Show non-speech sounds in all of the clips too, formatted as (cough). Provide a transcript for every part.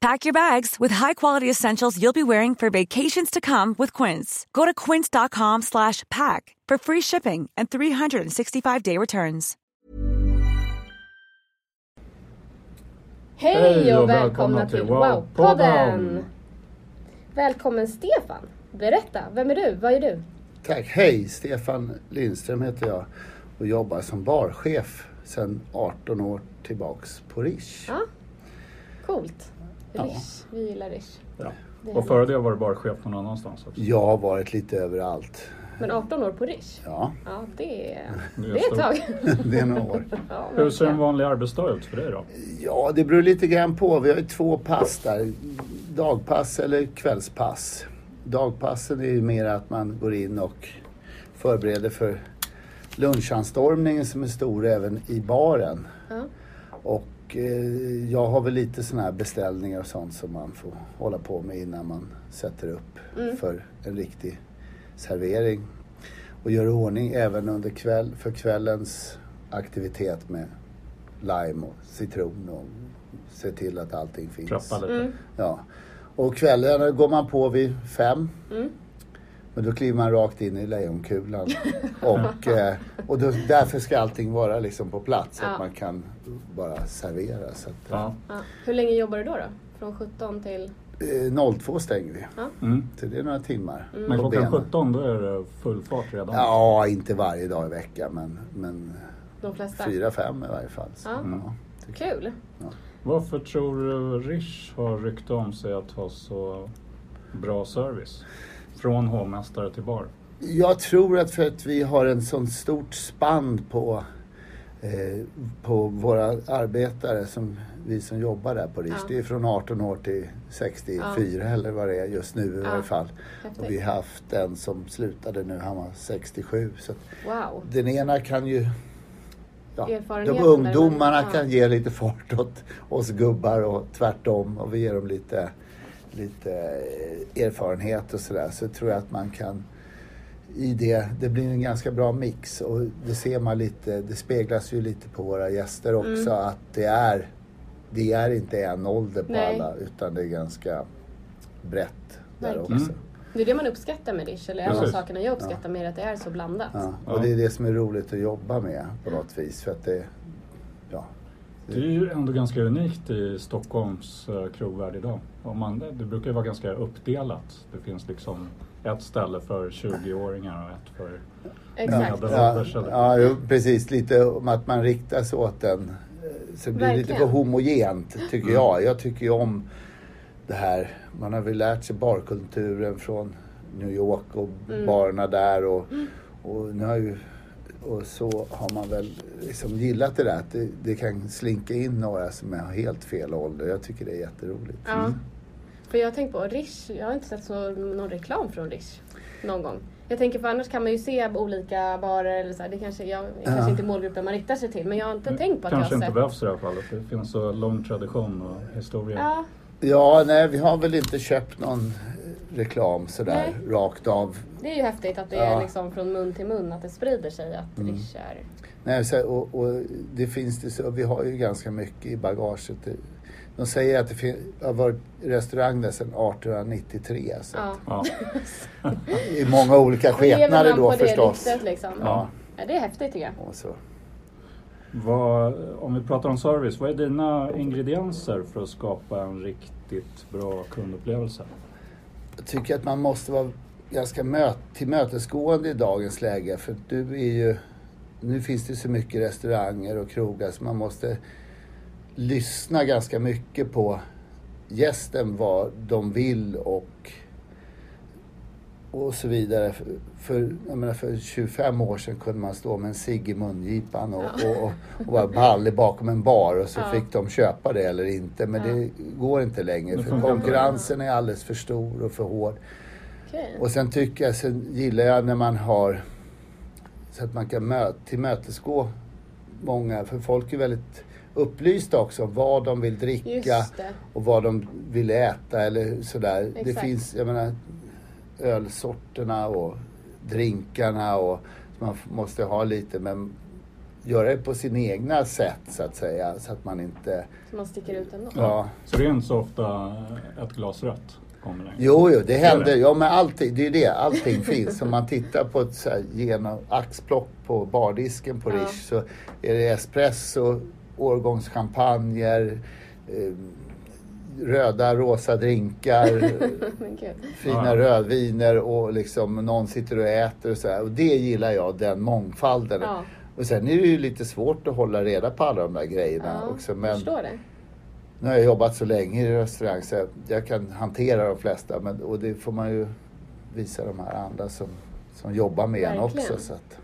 Pack your bags with high-quality essentials you'll be wearing for vacations to come with Quince. Go to quince.com slash pack for free shipping and 365-day returns. Hej och välkomna välkomna till! Wow-podden. Välkommen Stefan! Berätta, vem är du? Vad är du? Tack, hej! Stefan Lindström heter jag och jobbar som barchef sedan 18 år tillbaks på Rish. Ja, coolt. Ja. Rish, vi gillar Rish. Ja. Och före det var du bara chef någon annanstans också. Jag har varit lite överallt. Men 18 år på Rish? Ja, Ja, det är, Det är ett tag. (laughs) det är några år. (laughs) Ja, Hur ser en vanlig arbetsdag ut för dig då? Ja, det beror lite grann på. Vi har ju två pass där. Dagpass eller kvällspass. Dagpassen är ju mer att man går in och förbereder för lunchanstormningen som är stor även i baren. Ja. Och eh, jag har väl lite sådana här beställningar och sånt som man får hålla på med innan man sätter upp Mm. för en riktig servering. Och gör ordning även under kväll, för kvällens aktivitet med lime och citron och se till att allting finns. Lite. Mm. Ja. Och kvällen går man på vid fem. Mm. Men då kliver man rakt in i lejonkulan. och eh, och då, därför ska allting vara liksom på plats. Så Ja. att man kan bara servera. Så att, Ja. Ja. Hur länge jobbar du då? då? Från 17 till... eh, 02 stänger vi. Mm. Så det är några timmar. Mm. Men klockan benen. 17 då är det full fart redan? Ja, inte varje dag i veckan men, men De flesta? fyra, fem i varje fall. Så, tycker jag. Kul! Varför tror du Rish har rykte om sig att ha så bra service? Från hovmästare till bar. Jag tror att för att vi har en sån stort spann på, eh, på våra arbetare, som vi som jobbar där på Rish. Ja. Det är från 18 år till 64 eller vad det är just nu i Ja. varje fall. Häftigt. Och vi har haft en som slutade nu, han var 67. Så Wow! den ena kan ju... Ja, de ungdomarna ja. kan ge lite fart åt oss gubbar och tvärtom. Och vi ger dem lite, lite eh, erfarenhet och sådär. Så tror jag att man kan i det, det blir en ganska bra mix och det ser man lite, det speglas ju lite på våra gäster också Mm. att det är, det är inte en ålder på Nej. alla utan det är ganska brett där Verkligen. också. Mm. Det är det man uppskattar med Rish, eller en av sakerna jag uppskattar med att det är så blandat. Ja. Ja. Och det är det som är roligt att jobba med på något vis för att det, ja. Det är ju ändå ganska unikt i Stockholms eh, krogvärld idag. Om man, det brukar ju vara ganska uppdelat. Det finns liksom ett ställe för 20-åringar och ett för... Exakt. Ja, Ja, precis. Lite om att man riktar sig åt den. Så det blir lite för Verkligen. homogent tycker Mm. jag. Jag tycker ju om det här. Man har väl lärt sig barkulturen från New York och Mm. barerna där. Och, och, nu har ju, och så har man väl liksom gillat det där. Att det, det kan slinka in några som har helt fel ålder. Jag tycker det är jätteroligt. Ja. För jag har tänkt på Rish, jag har inte sett så, någon reklam från Rish någon gång. Jag tänker för annars kan man ju se olika barer eller så här, det kanske, jag, jag kanske Ja. inte är målgruppen man riktar sig till men jag har inte tänkt på att Kanske jag har inte sett. behövs i det här fallet. Det finns så lång tradition och historia. Ja, Ja, nej vi har väl inte köpt någon reklam sådär Nej. rakt av. det är ju häftigt att det Ja. är liksom från mun till mun, att det sprider sig att Mm. Rish är... Nej, så, och, och det finns det så, vi har ju ganska mycket i bagaget. De säger att det fin- har varit restaurang där sedan 1893. Så Ja. Ja. (laughs) I många olika skepnader då på det förstås. ryktet liksom. Ja. Ja, det är häftigt tycker jag. Och så. Vad, om vi pratar om service, vad är dina ingredienser för att skapa en riktigt bra kundupplevelse? Jag tycker att man måste vara ganska möt, tillmötesgående i dagens läge. För du är ju nu finns det så mycket restauranger och krogar så man måste lyssna ganska mycket på gästen, vad de vill och, och så vidare. För, menar, för 25 år sedan kunde man stå med en cigg i mungipan och, Ja. och, och, och vara ballig bakom en bar och så Ja. fick de köpa det eller inte. Men Ja. det går inte längre Det för konkurrensen är alldeles för stor och för hård. Okej. Och sen tycker jag, sen gillar jag när man har så att man kan mö, tillmötesgå många, för folk är väldigt upplysta också om vad de vill dricka det. och vad de vill äta eller sådär. Det Exakt. finns, jag menar, ölsorterna och drinkarna och man måste ha lite, men göra det på sin egna sätt så att säga, så att man inte, Så man sticker ut ändå. ja. Så det är inte så ofta ett glas rött kommer längre? Jo, jo, det händer. det? Ja, men allting, det är ju det. Allting finns. Om man tittar på ett så här genom axplock på bardisken på Ja. Rish så är det espresso, årgångschampagner, eh, röda, rosa drinkar, (laughs) fina Ja. rödviner och liksom någon sitter och äter och så här. Och det gillar jag, den mångfalden. Ja. Och sen är det ju lite svårt att hålla reda på alla de där grejerna Ja, också. Men förstår det. nu har jag jobbat så länge i restaurang så jag, jag kan hantera de flesta. Men, och det får man ju visa de här andra som, som jobbar med en Verkligen. också. Så att,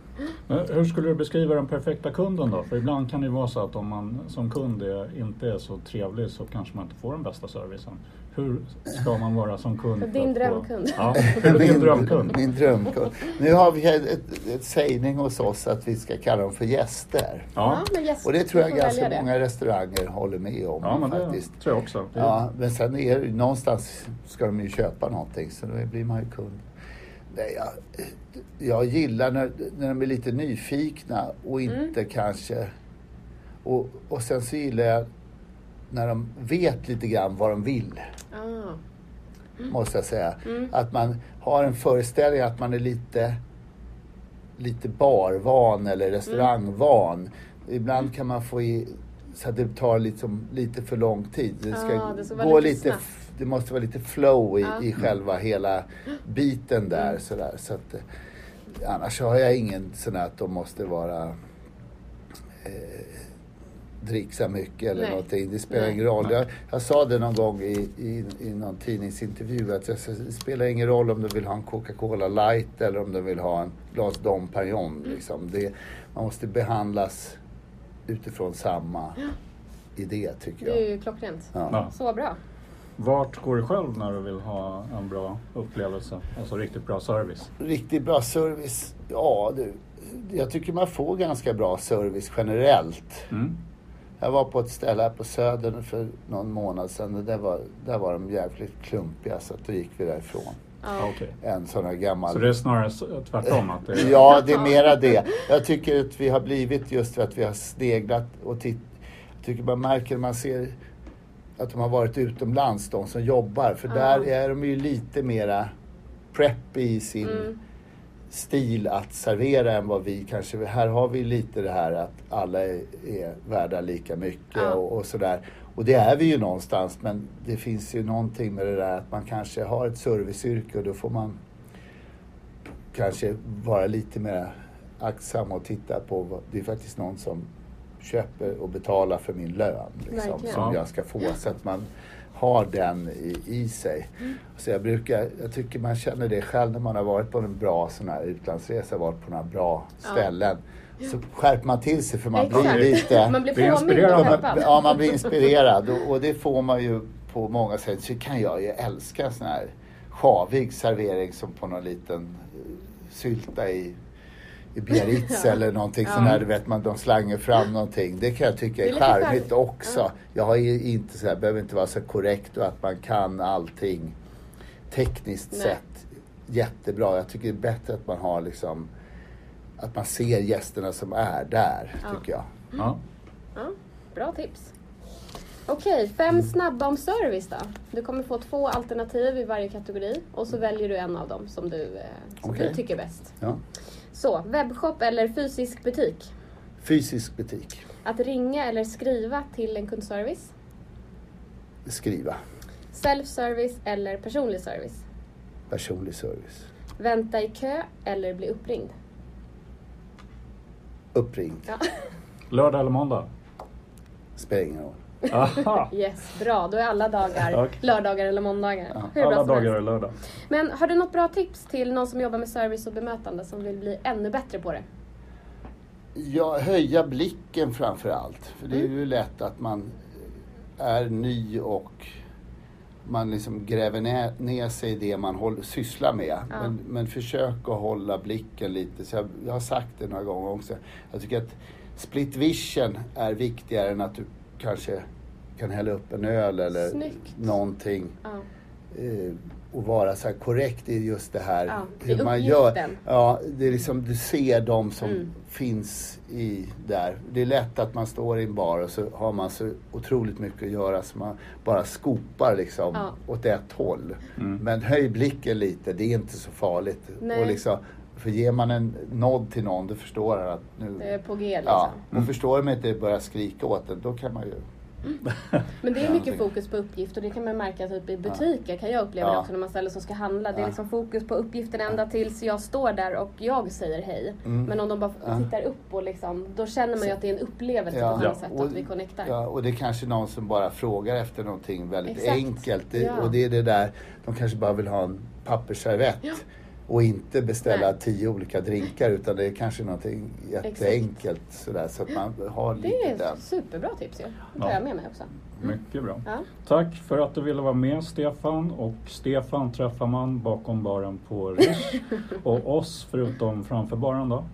Men hur skulle du beskriva den perfekta kunden då? För ibland kan det ju vara så att om man som kund är, inte är så trevlig så kanske man inte får den bästa servicen. Hur ska man vara som kund? Din få- drömkund. Ja, (laughs) din drömkund? Min drömkund. Nu har vi ett, ett, ett sägning hos oss att vi ska kalla dem för gäster. Ja, men yes, Och det tror jag ganska välja det. många restauranger håller med om ja men det faktiskt. tror jag också. Det Ja, men sen är det någonstans ska de ju köpa någonting så då blir man ju kund. Nej, jag, jag gillar när, när de är lite nyfikna och inte kanske... Och, och sen så gillar jag när de vet lite grann vad de vill, Ah. måste jag säga. Mm. Att man har en föreställning att man är lite, lite barvan eller restaurangvan. Ibland kan man få i så att det tar liksom lite för lång tid. Det, ska Ja, det ska gå lite lite, det måste vara lite flow i, Ja. i själva hela biten där. Mm. Sådär. Så att, eh, annars har jag ingen sån här att de måste vara eh, dricksa mycket eller Nej. någonting. Det spelar Nej. ingen roll. Jag, jag sa det någon gång i, i, i någon tidningsintervju att jag, det spelar ingen roll om du vill ha en Coca-Cola light eller om du vill ha en glas Dom Perignon. Liksom. Det, man måste behandlas utifrån samma idé tycker Det är jag. ju klockrent. Ja. Ja. Så bra. Vart går du själv när du vill ha en bra upplevelse? Alltså riktigt bra service? Riktigt bra service. Ja, du, jag tycker man får ganska bra service generellt. Mm. Jag var på ett ställe här på Södern för någon månad sedan och där var, där var de jävligt klumpiga så att då gick vi därifrån. Ja. okej. En sån här gammal... Så det är snarare tvärtom? Att det är... Ja, det är mera det. Jag tycker att vi har blivit just för att vi har sneglat och tittat. Jag tycker man märker när man ser att de har varit utomlands, de som jobbar. För där är de ju lite mera preppy i sin Mm. stil att servera än vad vi kanske... Här har vi lite det här att alla är, är värda lika mycket Ja. och, och sådär. Och det är vi ju någonstans men det finns ju någonting med det där att man kanske har ett serviceyrke och då får man kanske vara lite mer aktsam och titta på vad, det är faktiskt någon som köper och betalar för min lön liksom, som Ja. jag ska få så att man har den i, i sig. Så jag brukar, jag tycker man känner det själv när man har varit på en bra sån här utlandsresa, varit på några bra Ja. ställen. Så skärper man till sig för man Exakt. blir lite... Man blir påmind Ja, man, ja, man blir inspirerad och, och det får man ju på många sätt. Så kan jag ju älska sån här sjavig servering som på någon liten eh, sylta i, i Biarritz Ja. eller någonting Ja. sån här, du vet man, de slänger fram någonting. Det kan jag tycka är charmigt också. Ja. Jag har ju inte så här, behöver inte vara så korrekt och att man kan allting tekniskt Nej. sett jättebra. Jag tycker det är bättre att man har liksom att man ser gästerna som är där, Ja. tycker jag. Ja. Ja, bra tips. Okej, fem snabba om service då. Du kommer få två alternativ i varje kategori och så väljer du en av dem som du, eh, som Okej. du tycker bäst. Ja. Så, webbshop eller fysisk butik? Fysisk butik. Att ringa eller skriva till en kundservice? Skriva. Self-service eller personlig service? Personlig service. Vänta i kö eller bli uppringd? uppringd. Ja. Lördag eller måndag? Spelar ingen roll. Aha. (laughs) Yes, bra. Då är alla dagar (laughs) Okej. lördagar eller måndagar. Hur bra Alla dagar är lördag. Men har du något bra tips till någon som jobbar med service och bemötande som vill bli ännu bättre på det? Ja, höja blicken framför allt. För det är ju lätt att man är ny och man liksom gräver ner, ner sig i det man håller, sysslar med. Men, men försök att hålla blicken lite. Så jag, jag har sagt det några gånger också. Jag tycker att split vision är viktigare än att du kanske kan hälla upp en öl eller Snyggt. någonting. Ja. eh, och vara så här korrekt i just det här Ja, hur man gör. Ja, det är liksom, du ser de som Mm. finns i där. Det är lätt att man står i en bar och så har man så otroligt mycket att göra så man bara skopar liksom Ja. åt ett håll. Men höj blicken lite, det är inte så farligt. Nej. Och liksom, för ger man en nod till någon, då förstår han att nu... Det är på G liksom. Ja, och förstår de inte börjar skrika åt den, då kan man ju... Men det är Ja, mycket fokus på uppgift och det kan man märka typ i butiker kan jag uppleva det Ja. också när man ställer sig och ska handla. Det är Ja. liksom fokus på uppgiften ända tills jag står där och jag säger hej. Mm. Men om de bara tittar upp och liksom, då känner man ju att det är en upplevelse på ett annat sätt att vi connectar. Ja, och det är kanske någon som bara frågar efter någonting väldigt Exakt. enkelt. Det, Ja. Och det är det där, de kanske bara vill ha en pappersservett. Och inte beställa Nej. tio olika drinkar utan det är kanske någonting jätteenkelt sådär så att man har Det lite är den. ett superbra tips ju. Det tar Ja. jag med mig också. Mycket bra. Ja. Tack för att du ville vara med Stefan. Och Stefan träffar man bakom baren på Rish. (laughs) och oss förutom framför baren då.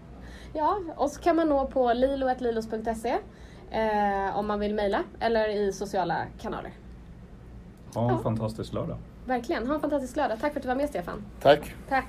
Ja, så kan man nå på lilo.lilos.se eh, om man vill mejla eller i sociala kanaler. Ha en Ja. fantastisk lördag. Verkligen. Ha en fantastisk lördag. Tack för att du var med Stefan. Tack! Tack.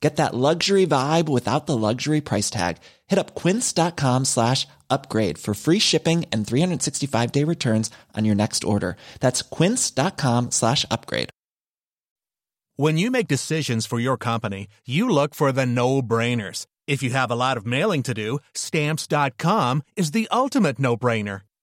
Get that luxury vibe without the luxury price tag. Hit up quince.com slash upgrade for free shipping and 365 day returns on your next order. That's quince.com slash upgrade. When you make decisions for your company, you look for the no brainers. If you have a lot of mailing to do, stamps.com is the ultimate no brainer.